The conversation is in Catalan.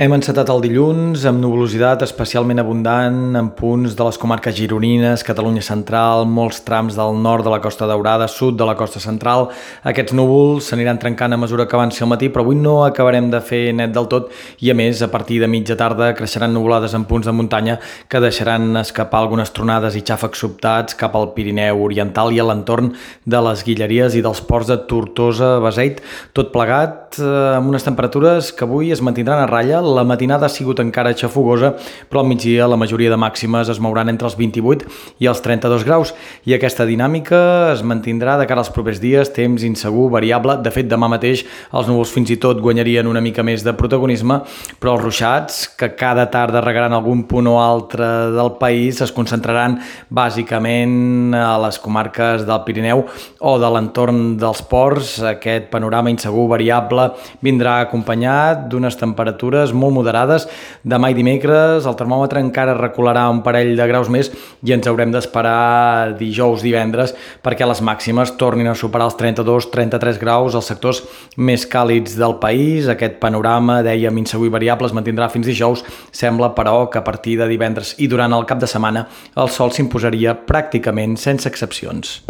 Hem encetat el dilluns amb nuvolositat especialment abundant en punts de les comarques gironines, Catalunya central, molts trams del nord de la Costa Daurada, sud de la Costa central. Aquests núvols s'aniran trencant a mesura que avanci el matí, però avui no acabarem de fer net del tot i a més, a partir de mitja tarda creixeran nuvolades en punts de muntanya que deixaran escapar algunes tronades i xàfecs sobtats cap al Pirineu Oriental i a l'entorn de les Guilleries i dels ports de Tortosa, Beseit, tot plegat eh, amb unes temperatures que avui es mantindran a ratlla la matinada ha sigut encara xafogosa, però al migdia la majoria de màximes es mouran entre els 28 i els 32 graus i aquesta dinàmica es mantindrà de cara als propers dies, temps insegur, variable. De fet, demà mateix els núvols fins i tot guanyarien una mica més de protagonisme, però els ruixats, que cada tarda regaran algun punt o altre del país, es concentraran bàsicament a les comarques del Pirineu o de l'entorn dels ports. Aquest panorama insegur, variable, vindrà acompanyat d'unes temperatures molt moderades. Demà i dimecres el termòmetre encara recularà un parell de graus més i ens haurem d'esperar dijous, divendres, perquè les màximes tornin a superar els 32-33 graus als sectors més càlids del país. Aquest panorama, dèiem, insegur i variable, es mantindrà fins dijous. Sembla, però, que a partir de divendres i durant el cap de setmana el sol s'imposaria pràcticament sense excepcions.